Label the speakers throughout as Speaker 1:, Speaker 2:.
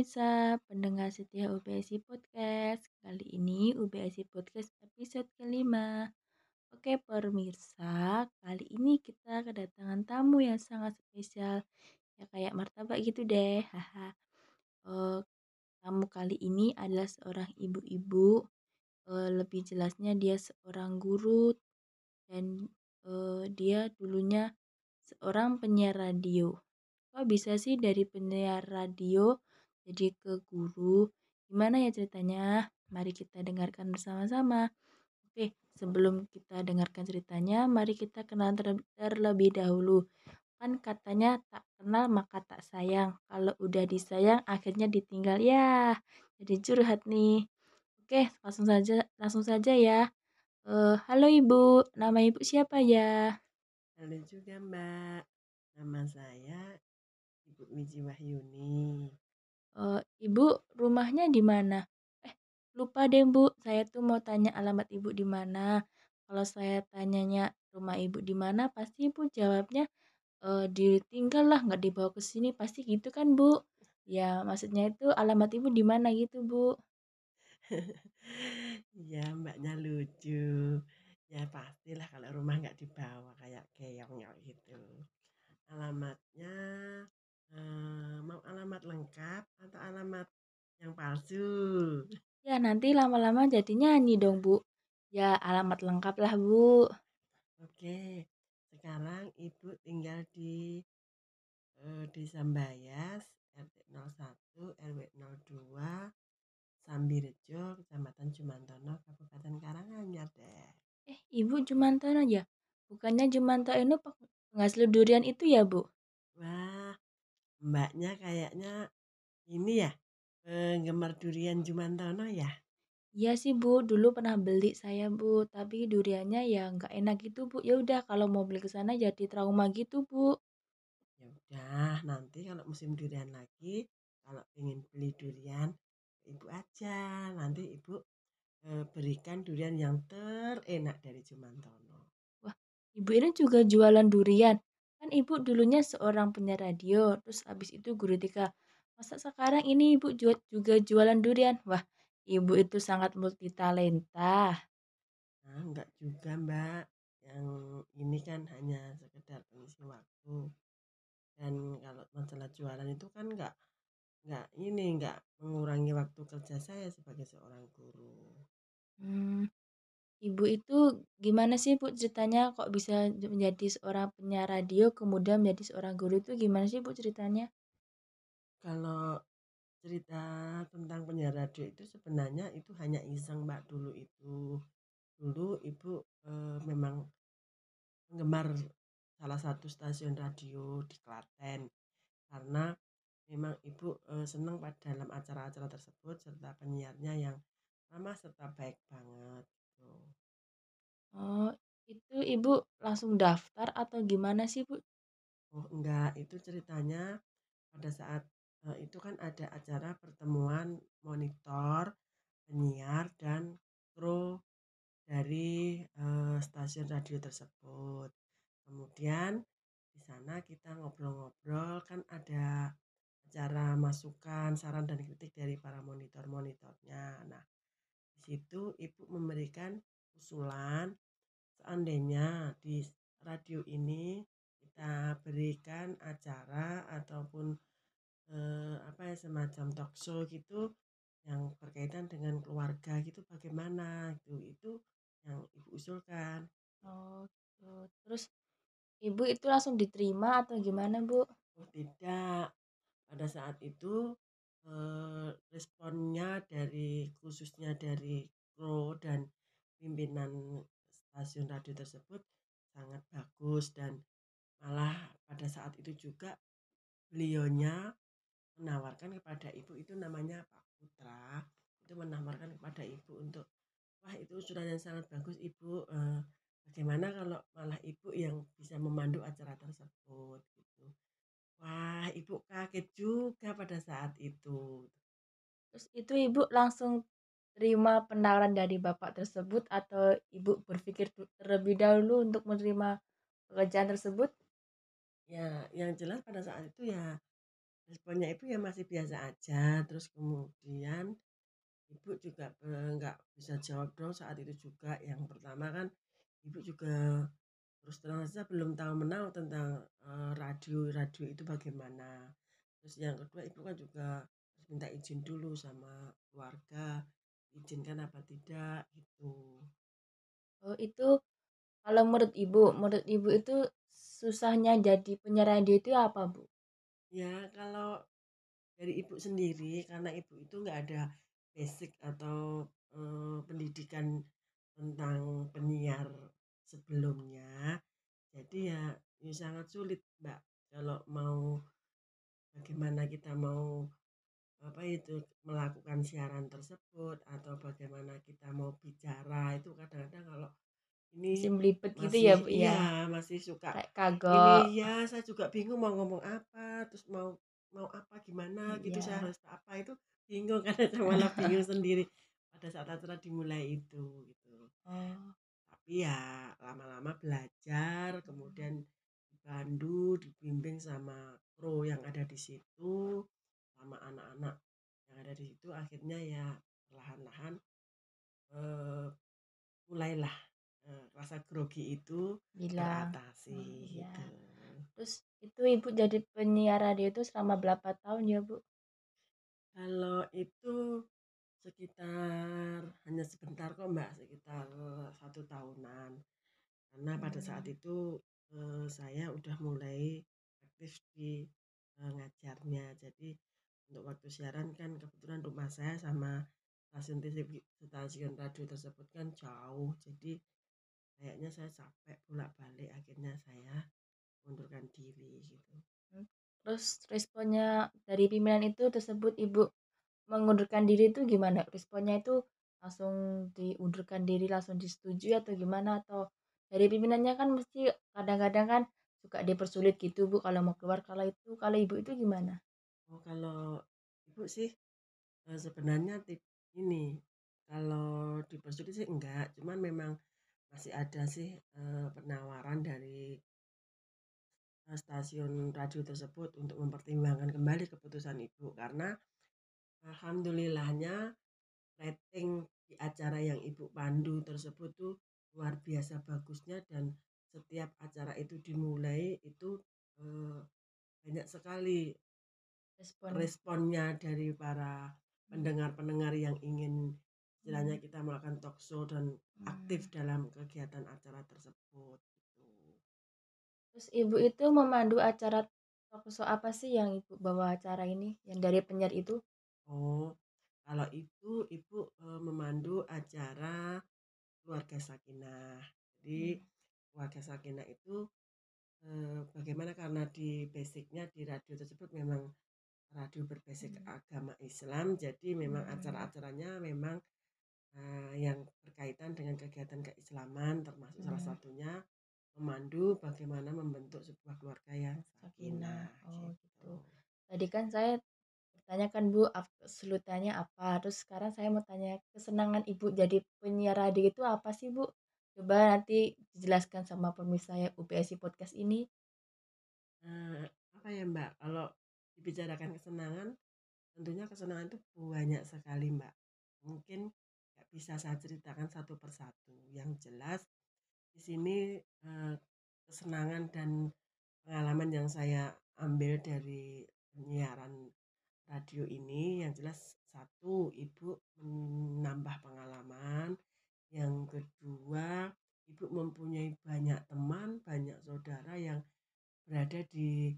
Speaker 1: pemirsa, pendengar setia UBSI Podcast. Kali ini UBSI Podcast episode kelima. Oke pemirsa, kali ini kita kedatangan tamu yang sangat spesial. Ya kayak martabak gitu deh. Haha. Uh, tamu kali ini adalah seorang ibu-ibu. Uh, lebih jelasnya dia seorang guru dan uh, dia dulunya seorang penyiar radio. Kok bisa sih dari penyiar radio jadi ke guru? Gimana ya ceritanya? Mari kita dengarkan bersama-sama. Oke, sebelum kita dengarkan ceritanya, mari kita kenal ter terlebih dahulu. Kan katanya tak kenal maka tak sayang. Kalau udah disayang akhirnya ditinggal ya. Jadi curhat nih. Oke, langsung saja langsung saja ya. Uh, halo Ibu, nama Ibu siapa ya?
Speaker 2: Halo juga Mbak, nama saya Ibu Wiji Wahyuni.
Speaker 1: Uh, Ibu rumahnya di mana? Eh, lupa deh Bu, saya tuh mau tanya alamat Ibu di mana. Kalau saya tanyanya rumah Ibu di mana, pasti Ibu jawabnya uh, ditinggal lah, nggak dibawa ke sini, pasti gitu kan Bu? Ya, maksudnya itu alamat Ibu di mana gitu Bu?
Speaker 2: ya mbaknya lucu. Ya pastilah kalau rumah nggak dibawa kayak keong gitu. Alamatnya Eh, mau alamat lengkap atau alamat yang palsu?
Speaker 1: Ya, nanti lama-lama jadi nyanyi dong, Bu. Ya, alamat lengkap lah, Bu.
Speaker 2: Oke, sekarang Ibu tinggal di uh, Desa Mbayas, RT 01, RW 02, Sambirejo, Kecamatan Jumantono, Kabupaten Karanganyar deh.
Speaker 1: Eh, Ibu Jumantono ya? Bukannya Jumantono penghasil durian itu ya, Bu?
Speaker 2: Mbaknya kayaknya ini ya penggemar durian Jumantono ya
Speaker 1: Iya sih Bu, dulu pernah beli saya Bu, tapi duriannya ya nggak enak gitu Bu. Ya udah kalau mau beli ke sana jadi trauma gitu Bu.
Speaker 2: Ya udah, nanti kalau musim durian lagi, kalau ingin beli durian, ibu aja. Nanti ibu e, berikan durian yang terenak dari Jumantono.
Speaker 1: Wah, ibu ini juga jualan durian. Kan ibu dulunya seorang penyiar radio, terus abis itu guru TK. Masa sekarang ini ibu juga jualan durian? Wah, ibu itu sangat multi talenta.
Speaker 2: Nah, enggak juga mbak. Yang ini kan hanya sekedar pengisi waktu. Dan kalau masalah jualan itu kan enggak enggak ini enggak mengurangi waktu kerja saya sebagai seorang guru.
Speaker 1: Hmm, Ibu itu gimana sih Bu ceritanya kok bisa menjadi seorang penyiar radio kemudian menjadi seorang guru itu gimana sih Bu ceritanya?
Speaker 2: Kalau cerita tentang penyiar radio itu sebenarnya itu hanya iseng Mbak dulu itu. Dulu Ibu e, memang penggemar salah satu stasiun radio di Klaten karena memang Ibu e, senang pada dalam acara-acara tersebut serta penyiarnya yang ramah serta baik banget gitu.
Speaker 1: Oh, itu Ibu langsung daftar atau gimana sih, Bu?
Speaker 2: Oh, enggak, itu ceritanya pada saat uh, itu kan ada acara pertemuan monitor, penyiar dan kru dari uh, stasiun radio tersebut. Kemudian di sana kita ngobrol-ngobrol kan ada acara masukan, saran dan kritik dari para monitor-monitornya. Nah, di situ Ibu memberikan usulan. Seandainya di radio ini kita berikan acara ataupun eh, apa ya semacam talk show gitu yang berkaitan dengan keluarga gitu bagaimana gitu itu yang ibu usulkan.
Speaker 1: Oh gitu. terus ibu itu langsung diterima atau gimana bu?
Speaker 2: Oh tidak. Pada saat itu responnya dari khususnya dari kru dan pimpinan stasiun radio tersebut sangat bagus dan malah pada saat itu juga beliaunya menawarkan kepada ibu itu namanya Pak Putra itu menawarkan kepada ibu untuk wah itu usulan yang sangat bagus ibu eh, bagaimana kalau malah ibu yang bisa memandu acara tersebut gitu wah ibu kaget juga pada saat itu
Speaker 1: terus itu ibu langsung terima penawaran dari bapak tersebut atau ibu berpikir terlebih dahulu untuk menerima pekerjaan tersebut?
Speaker 2: Ya, yang jelas pada saat itu ya Responnya Ibu ya masih biasa aja, terus kemudian Ibu juga, eee, nggak bisa jawab dong saat itu juga. Yang pertama kan Ibu juga terus terang saja belum tahu menau tentang, eee, radio radio itu bagaimana. Terus yang kedua Ibu kan juga harus minta izin dulu sama keluarga, izinkan apa tidak, gitu.
Speaker 1: Oh itu kalau menurut Ibu menurut Ibu itu susahnya jadi penyiar radio itu apa, Bu?
Speaker 2: Ya kalau dari Ibu sendiri, karena Ibu itu nggak ada basic atau, eee, pendidikan tentang penyiar sebelumnya, jadi ya ya sangat sulit, Mbak, kalau mau bagaimana kita mau, apa itu, melakukan siaran tersebut atau bagaimana kita mau bicara itu kadang-kadang kalau ini
Speaker 1: Masih belibet gitu ya, Bu, ya?
Speaker 2: iya, masih suka
Speaker 1: Kayak
Speaker 2: ini
Speaker 1: kagok.
Speaker 2: ya saya juga bingung mau ngomong apa, terus mau mau apa, gimana gitu, saya
Speaker 1: Iya.
Speaker 2: harus apa, itu bingung kadang saya malah bingung sendiri pada saat acara dimulai itu, gitu.
Speaker 1: Oh,
Speaker 2: Tapi ya lama-lama belajar, kemudian dipandu, dibimbing sama kru yang ada di situ, sama anak-anak yang ada di situ, akhirnya ya perlahan-lahan eh, mulailah eh, rasa grogi itu
Speaker 1: hilang.
Speaker 2: teratasi
Speaker 1: Oh, iya.
Speaker 2: gitu.
Speaker 1: Terus itu Ibu jadi penyiar radio itu selama berapa tahun ya, Bu?
Speaker 2: Kalau itu sekitar hanya sebentar kok Mbak, sekitar satu tahunan. Karena pada saat
Speaker 1: Mmm,
Speaker 2: itu eh, saya udah mulai aktif di eh, ngajarnya. Jadi untuk waktu siaran kan kebetulan rumah saya sama stasiun TV, stasiun radio tersebut kan jauh. Jadi kayaknya saya capek bolak-balik. Akhirnya saya mundurkan diri gitu.
Speaker 1: mmm. Terus responnya dari pimpinan itu tersebut Ibu mengundurkan diri itu gimana? Responnya itu langsung diundurkan diri, langsung disetujui atau gimana? Atau dari pimpinannya kan mesti kadang-kadang kan suka dipersulit gitu, Bu, kalau mau keluar. Kalau itu kalau Ibu itu gimana?
Speaker 2: Oh kalau ibu sih eh, sebenarnya tip ini kalau dipersulit sih enggak, cuman memang masih ada sih eh, penawaran dari eh, stasiun radio tersebut untuk mempertimbangkan kembali keputusan ibu karena alhamdulillahnya rating di acara yang ibu pandu tersebut tuh luar biasa bagusnya dan setiap acara itu dimulai itu eh, banyak sekali
Speaker 1: Respon
Speaker 2: responnya dari para pendengar-pendengar yang ingin istilahnya
Speaker 1: mmm,
Speaker 2: kita melakukan talk show dan aktif
Speaker 1: mmm.
Speaker 2: dalam kegiatan acara tersebut gitu.
Speaker 1: Terus Ibu itu memandu acara talkshow apa sih yang Ibu bawa acara ini, yang dari penyiar itu?
Speaker 2: Oh, kalau itu ibu eh, memandu acara keluarga Sakinah. Jadi
Speaker 1: Mmm,
Speaker 2: keluarga Sakinah itu eh, bagaimana karena di basicnya di radio tersebut memang radio berbasis
Speaker 1: mmm,
Speaker 2: agama Islam, jadi memang
Speaker 1: mmm,
Speaker 2: acara-acaranya memang Eee, yang berkaitan dengan kegiatan keislaman termasuk salah
Speaker 1: mmm.
Speaker 2: satunya memandu bagaimana membentuk sebuah keluarga yang
Speaker 1: Sakinah,
Speaker 2: sakinah
Speaker 1: oh
Speaker 2: gitu.
Speaker 1: gitu. Tadi kan saya bertanyakan Bu, ap kesulitannya apa, terus sekarang saya mau tanya kesenangan Ibu jadi penyiar radio itu apa sih Bu? Coba nanti dijelaskan sama pemirsa ya UPSI Podcast ini.
Speaker 2: Apa ya Mbak, kalau dibicarakan kesenangan, tentunya kesenangan itu banyak sekali Mbak. Mungkin nggak bisa saya ceritakan satu persatu. Yang jelas di sini, kesenangan dan pengalaman yang saya ambil dari penyiaran radio ini yang jelas satu ibu menambah pengalaman yang kedua ibu mempunyai banyak teman banyak saudara yang berada di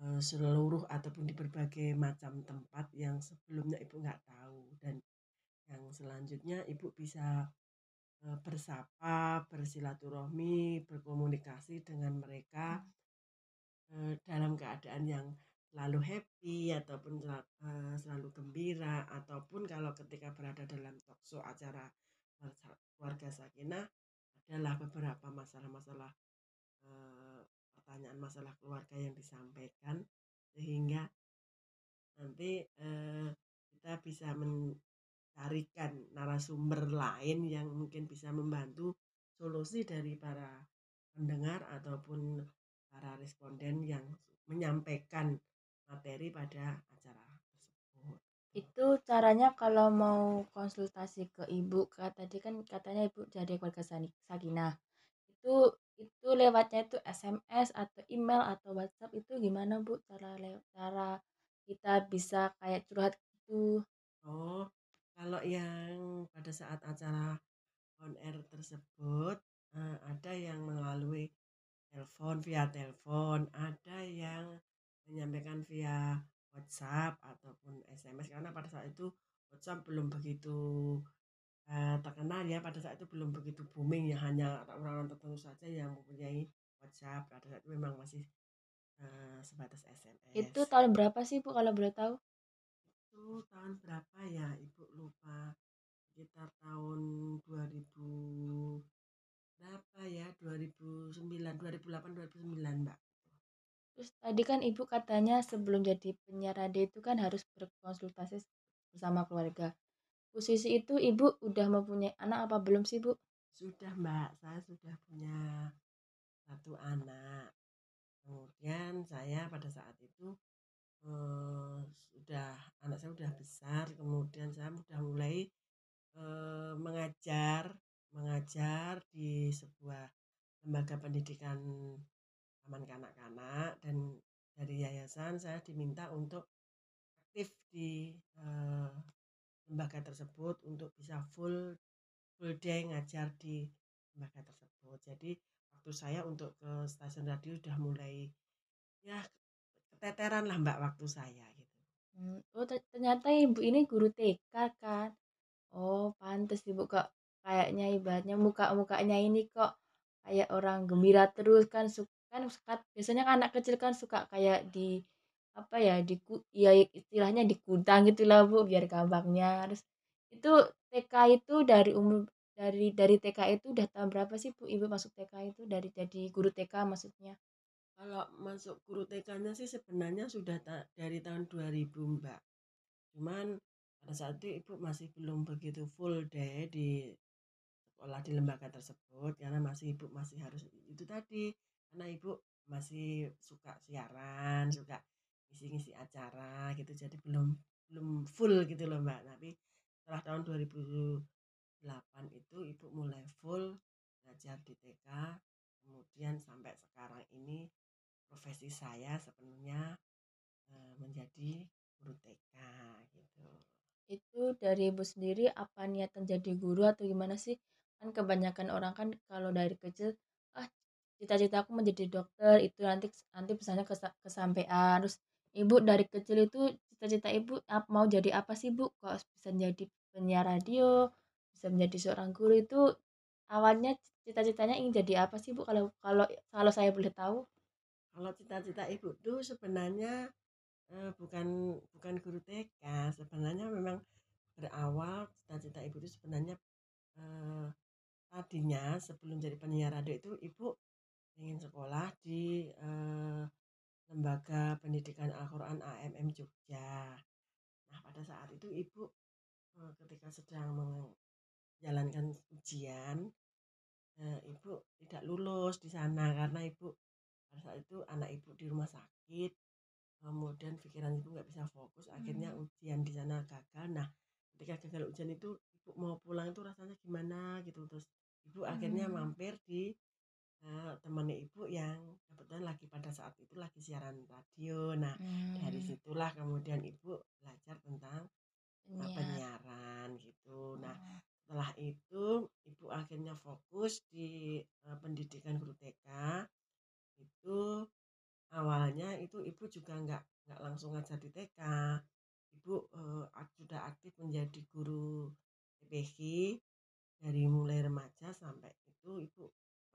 Speaker 2: seluruh ataupun di berbagai macam tempat yang sebelumnya ibu nggak tahu. Dan yang selanjutnya ibu bisa bersapa bersilaturahmi berkomunikasi dengan mereka Eee, dalam keadaan yang selalu happy ataupun eee, selalu gembira ataupun kalau ketika berada dalam talkshow acara keluarga sakinah adalah beberapa masalah-masalah, eee, pertanyaan masalah keluarga yang disampaikan sehingga nanti, eee, kita bisa mencarikan narasumber lain yang mungkin bisa membantu solusi dari para pendengar ataupun para responden yang menyampaikan materi pada acara tersebut.
Speaker 1: Itu caranya kalau mau konsultasi ke ibu, kak tadi kan katanya ibu jadi keluarga sakinah. Itu itu lewatnya itu SMS atau email atau WhatsApp itu gimana bu cara cara kita bisa kayak curhat gitu?
Speaker 2: Oh, kalau yang pada saat acara on air tersebut eh, ada yang melalui telepon via telepon, ada yang menyampaikan via WhatsApp ataupun SMS karena pada saat itu WhatsApp belum begitu eh, terkenal ya. Pada saat itu belum begitu booming ya hanya orang-orang tertentu saja yang mempunyai WhatsApp. Pada saat itu memang masih eh, sebatas SMS
Speaker 1: Itu tahun berapa sih bu kalau boleh tahu?
Speaker 2: itu tahun berapa ya ibu? Lupa. Sekitar tahun 2000 berapa ya? 2009 2008 2009 mbak
Speaker 1: Terus tadi kan ibu katanya sebelum jadi penyiar radio itu kan harus berkonsultasi bersama keluarga. Posisi itu ibu udah mempunyai anak apa belum sih bu?
Speaker 2: sudah mbak saya sudah punya satu anak kemudian saya pada saat itu eh, sudah anak saya sudah besar kemudian saya sudah mulai eh, mengajar mengajar di sebuah lembaga pendidikan taman kanak-kanak dan dari yayasan saya diminta untuk aktif di eh, lembaga tersebut untuk bisa full full day ngajar di lembaga tersebut. Jadi waktu saya untuk ke stasiun radio sudah mulai ya keteteran lah mbak waktu saya gitu.
Speaker 1: Hmm, oh ternyata ibu ini guru TK kan? Oh pantes ibu kok kayaknya ibaratnya muka-mukanya ini kok kayak orang gembira terus kan kan suka, biasanya kan anak kecil kan suka kayak di apa ya di ya istilahnya dikutang gitu lah bu biar gampangnya. Terus itu TK itu dari umur dari dari TK itu udah tahun berapa sih bu? Ibu masuk TK itu dari jadi guru TK maksudnya.
Speaker 2: Kalau masuk guru TK-nya sih sebenarnya sudah ta dari tahun 2000 mbak. Cuman pada saat itu ibu masih belum begitu full day di sekolah di lembaga tersebut karena masih ibu masih harus itu tadi karena ibu masih suka siaran suka ngisi-ngisi acara gitu jadi belum belum full gitu loh mbak. Tapi setelah tahun 2008 itu ibu mulai full belajar di TK kemudian sampai sekarang ini profesi saya sepenuhnya eh, menjadi guru TK gitu.
Speaker 1: Itu dari ibu sendiri apa niatan jadi guru atau gimana sih? Kan kebanyakan orang kan kalau dari kecil cita-cita aku menjadi dokter itu nanti nanti pesannya kesampaian. Terus ibu dari kecil itu cita-cita ibu mau jadi apa sih bu? Kok bisa jadi penyiar radio bisa menjadi seorang guru itu awalnya cita-citanya ingin jadi apa sih bu? Kalau kalau kalau saya boleh tahu?
Speaker 2: Kalau cita-cita ibu tuh sebenarnya eh, bukan bukan guru TK sebenarnya memang berawal cita-cita ibu itu sebenarnya eh, tadinya sebelum jadi penyiar radio itu ibu ingin sekolah di eh, lembaga pendidikan Al-Quran AMM Jogja nah pada saat itu ibu eh, ketika sedang menjalankan ujian eh, ibu tidak lulus di sana karena ibu pada saat itu anak ibu di rumah sakit kemudian pikiran ibu nggak bisa fokus akhirnya
Speaker 1: Hmm.
Speaker 2: ujian di sana gagal nah ketika gagal ujian itu ibu mau pulang itu rasanya gimana gitu terus ibu akhirnya
Speaker 1: Hmm.
Speaker 2: mampir di uh, temannya ibu yang kebetulan lagi pada saat itu lagi siaran radio nah dari
Speaker 1: Hmm.
Speaker 2: situlah kemudian ibu belajar tentang uh,
Speaker 1: Penyiar.
Speaker 2: penyiaran gitu nah
Speaker 1: Oh.
Speaker 2: setelah itu ibu akhirnya fokus di uh, pendidikan guru TK itu awalnya itu ibu juga nggak nggak langsung ngajar di TK ibu eh, sudah aktif menjadi guru TPG dari mulai remaja sampai itu ibu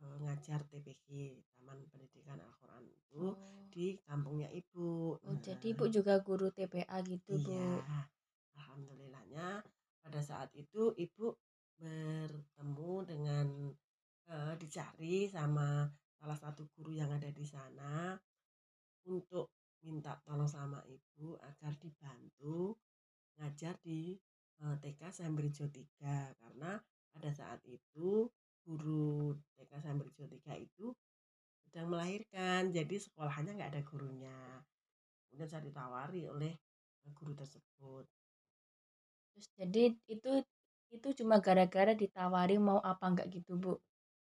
Speaker 2: eh, ngajar TPG Taman Pendidikan Al-Quran itu
Speaker 1: Oh.
Speaker 2: di kampungnya ibu
Speaker 1: Oh,
Speaker 2: Nah,
Speaker 1: jadi ibu juga guru TPA gitu, Bu.
Speaker 2: iya alhamdulillahnya pada saat itu ibu bertemu dengan eh, dicari sama salah satu guru yang ada di sana untuk minta tolong sama ibu agar dibantu ngajar di eh, TK Sambirjo 3 karena pada saat itu guru TK Sambirjo 3 itu sedang melahirkan jadi sekolahnya nggak ada gurunya kemudian saya ditawari oleh, guru tersebut.
Speaker 1: Terus jadi itu itu cuma gara-gara ditawari mau apa enggak gitu, Bu?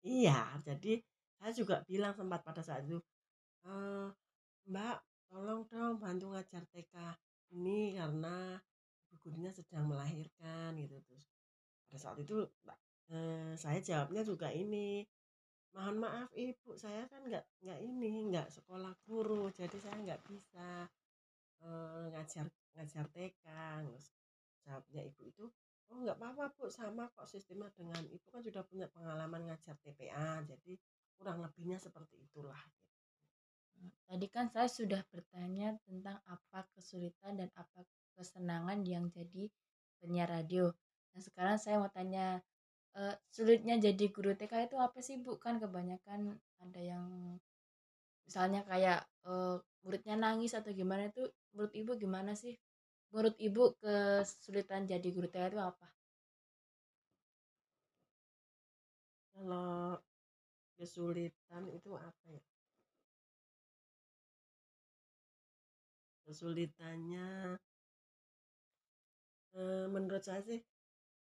Speaker 2: Iya, jadi saya juga bilang sempat pada saat itu, eee, "Mbak, tolong dong bantu ngajar TK ini karena ibu gurunya sedang melahirkan," gitu. Terus pada saat itu, Mbak, eee, saya jawabnya juga ini, "Mohon maaf Ibu, saya kan nggak nggak ini, nggak sekolah guru, jadi saya nggak bisa, eee, ngajar ngajar TK." Jawabnya ibu itu, "Oh nggak apa-apa Bu, sama kok sistemnya dengan Ibu kan sudah punya pengalaman ngajar TPA, jadi kurang lebihnya seperti itulah." Gitu.
Speaker 1: Tadi kan saya sudah bertanya tentang apa kesulitan dan apa kesenangan yang jadi penyiar radio. Nah sekarang saya mau tanya, eee, sulitnya jadi guru TK itu apa sih, Bu? Kan kebanyakan ada yang misalnya kayak, eee, muridnya nangis atau gimana itu menurut Ibu gimana sih? Menurut Ibu kesulitan jadi guru TK itu apa?
Speaker 2: Kalau kesulitan itu apa ya? Kesulitannya eee, menurut saya sih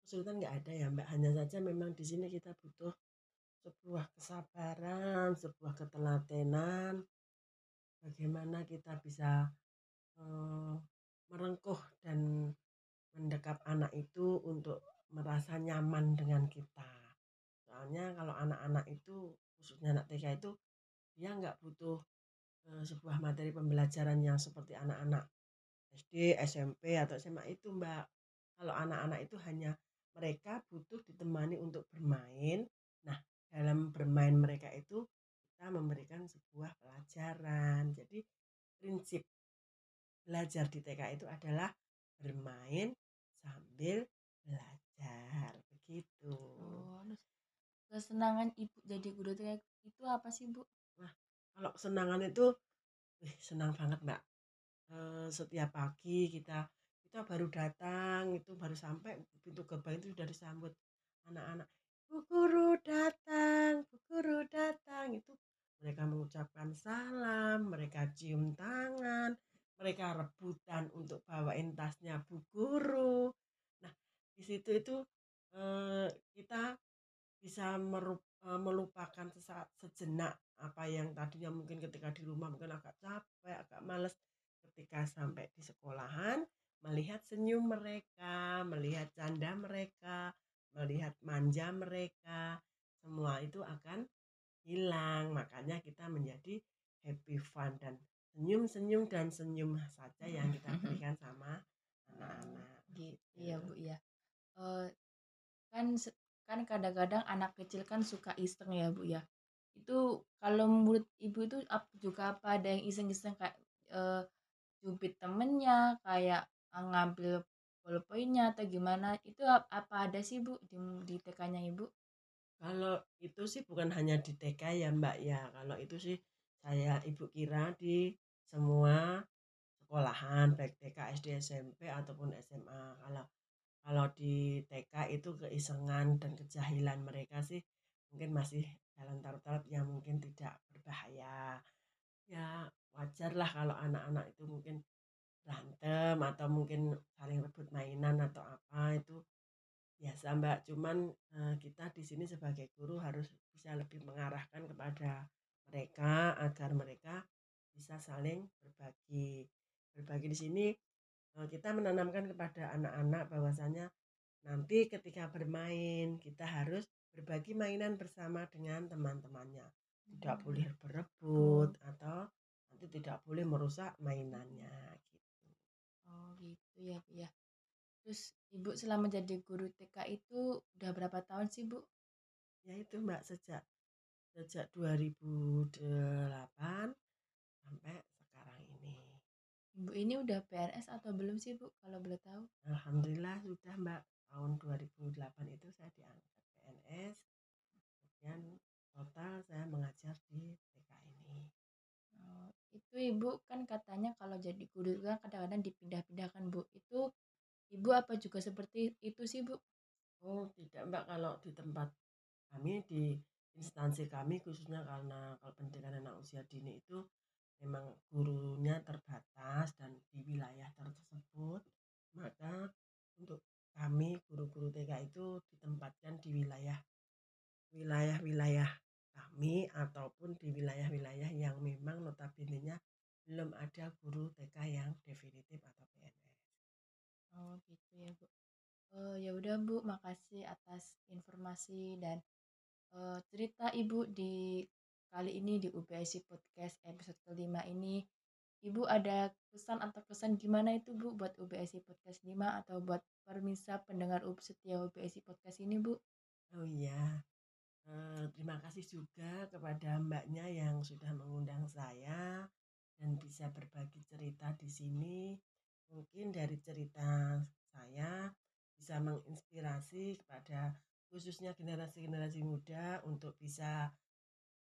Speaker 2: kesulitan nggak ada ya, Mbak, hanya saja memang di sini kita butuh sebuah kesabaran, sebuah ketelatenan, bagaimana kita bisa, eee, merengkuh dan mendekap anak itu untuk merasa nyaman dengan kita. Soalnya kalau anak-anak itu, khususnya anak TK itu, dia nggak butuh, eee, sebuah materi pembelajaran yang seperti anak-anak SD, SMP, atau SMA itu, Mbak. Kalau anak-anak itu hanya mereka butuh ditemani untuk bermain. Nah, dalam bermain mereka itu kita memberikan sebuah pelajaran. Jadi prinsip belajar di TK itu adalah bermain sambil belajar, begitu.
Speaker 1: Oh, terus kesenangan Ibu jadi guru TK itu apa sih, Bu?
Speaker 2: Nah, kalau kesenangan itu, wih senang banget, Mbak. Eee, setiap pagi kita kita baru datang, itu baru sampai pintu gerbang itu sudah disambut anak-anak, "Bu guru datang Bu guru datang." Itu mereka mengucapkan salam, mereka cium tangan, mereka rebutan untuk bawain tasnya Bu guru. Nah, di situ itu, eee, kita bisa merup eee, melupakan sesaat sejenak apa yang tadinya mungkin ketika di rumah mungkin agak capek, agak males, ketika sampai di sekolahan, melihat senyum mereka, melihat canda mereka, melihat manja mereka, semua itu akan hilang. Makanya kita menjadi happy fun dan senyum-senyum dan senyum saja yang kita berikan sama anak-anak.
Speaker 1: Gitu ya, Bu, ya. Eee, kan kan kadang-kadang anak kecil kan suka iseng ya, Bu, ya. Itu kalau menurut Ibu itu juga apa ada yang iseng-iseng kayak, eee, cubit temennya, kayak, eee, ngambil bolpoinnya atau gimana, itu ap apa ada sih, Bu, di di TK-nya Ibu?
Speaker 2: Kalau itu sih bukan hanya di TK ya, Mbak, ya. Kalau itu sih saya Ibu kira di semua sekolahan, baik TK, SD, SMP, ataupun SMA. Kalau kalau di TK itu keisengan dan kejahilan mereka sih mungkin masih dalam taraf-taraf yang mungkin tidak berbahaya. Ya wajarlah kalau anak-anak itu mungkin berantem atau mungkin saling rebut mainan atau apa itu biasa Mbak. Cuman eh, kita di sini sebagai guru harus bisa lebih mengarahkan kepada mereka agar mereka bisa saling berbagi. Berbagi di sini eh, kita menanamkan kepada anak-anak bahwasanya nanti ketika bermain kita harus berbagi mainan bersama dengan teman-temannya. Tidak
Speaker 1: Hmm,
Speaker 2: boleh berebut atau nanti tidak boleh merusak mainannya gitu.
Speaker 1: ya, Bu, ya. Terus Ibu selama jadi guru TK itu udah berapa tahun sih, Bu?
Speaker 2: Ya itu Mbak sejak sejak 2008 sampai sekarang ini.
Speaker 1: Ibu ini udah PNS atau belum sih, Bu, kalau boleh tahu?
Speaker 2: Alhamdulillah sudah Mbak tahun 2008 itu saya diangkat PNS. Kemudian total saya mengajar di TK ini.
Speaker 1: Itu Ibu kan katanya kalau jadi guru itu kan kadang-kadang dipindah-pindahkan, Bu. Itu Ibu apa juga seperti itu sih, Bu?
Speaker 2: Oh tidak Mbak kalau di tempat kami di instansi kami khususnya karena kalau pendidikan anak usia dini itu memang gurunya terbatas dan di wilayah tersebut, maka untuk kami guru-guru TK itu ditempatkan di wilayah wilayah-wilayah kami ataupun di wilayah-wilayah yang notabene-nya belum ada guru TK yang definitif atau PNS.
Speaker 1: Oh gitu ya Bu. Uh, ya udah Bu, makasih atas informasi dan uh, cerita Ibu di kali ini di UPSI Podcast episode kelima ini. Ibu ada pesan atau pesan gimana itu Bu buat UBSI Podcast 5 atau buat permisa pendengar setia UBSI Podcast ini Bu?
Speaker 2: Oh iya, terima kasih juga kepada mbaknya yang sudah mengundang saya dan bisa berbagi cerita di sini. Mungkin dari cerita saya bisa menginspirasi kepada khususnya generasi-generasi muda untuk bisa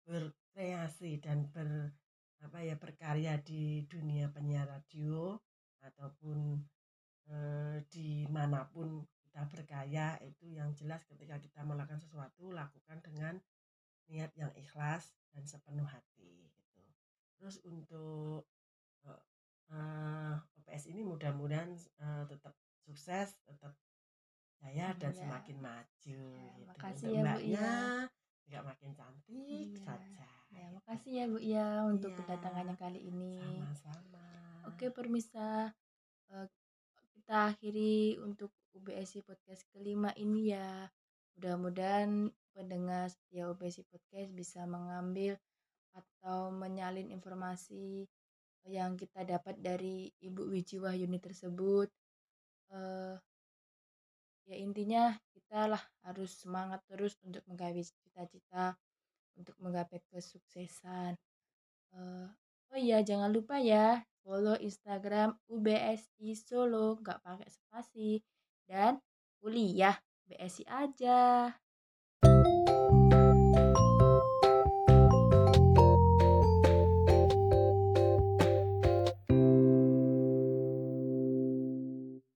Speaker 2: berkreasi dan ber apa ya berkarya di dunia penyiar radio ataupun eh, di mana pun kita berkarya itu yang jelas ketika kita melakukan sesuatu lakukan dengan niat yang ikhlas dan sepenuh hati gitu. Terus untuk uh, uh, OPS ini mudah-mudahan uh, tetap sukses, tetap jaya dan ya. semakin maju. Ya,
Speaker 1: gitu. Makasih untuk ya mbaknya, Bu ya.
Speaker 2: Juga makin cantik iya. saja.
Speaker 1: Ya, makasih ya Bu ya untuk iya, kedatangannya kali ini.
Speaker 2: Sama-sama.
Speaker 1: Oke, permisa. Uh, kita akhiri untuk UBSI podcast kelima ini ya. Mudah-mudahan pendengar setia UBSI podcast bisa mengambil atau menyalin informasi yang kita dapat dari Ibu Wiji Wahyuni tersebut. Uh, ya intinya kita lah harus semangat terus untuk menggapai cita-cita untuk menggapai kesuksesan. Uh, oh iya, jangan lupa ya follow Instagram UBSI Solo, nggak pakai spasi. Dan kuliah BSI aja.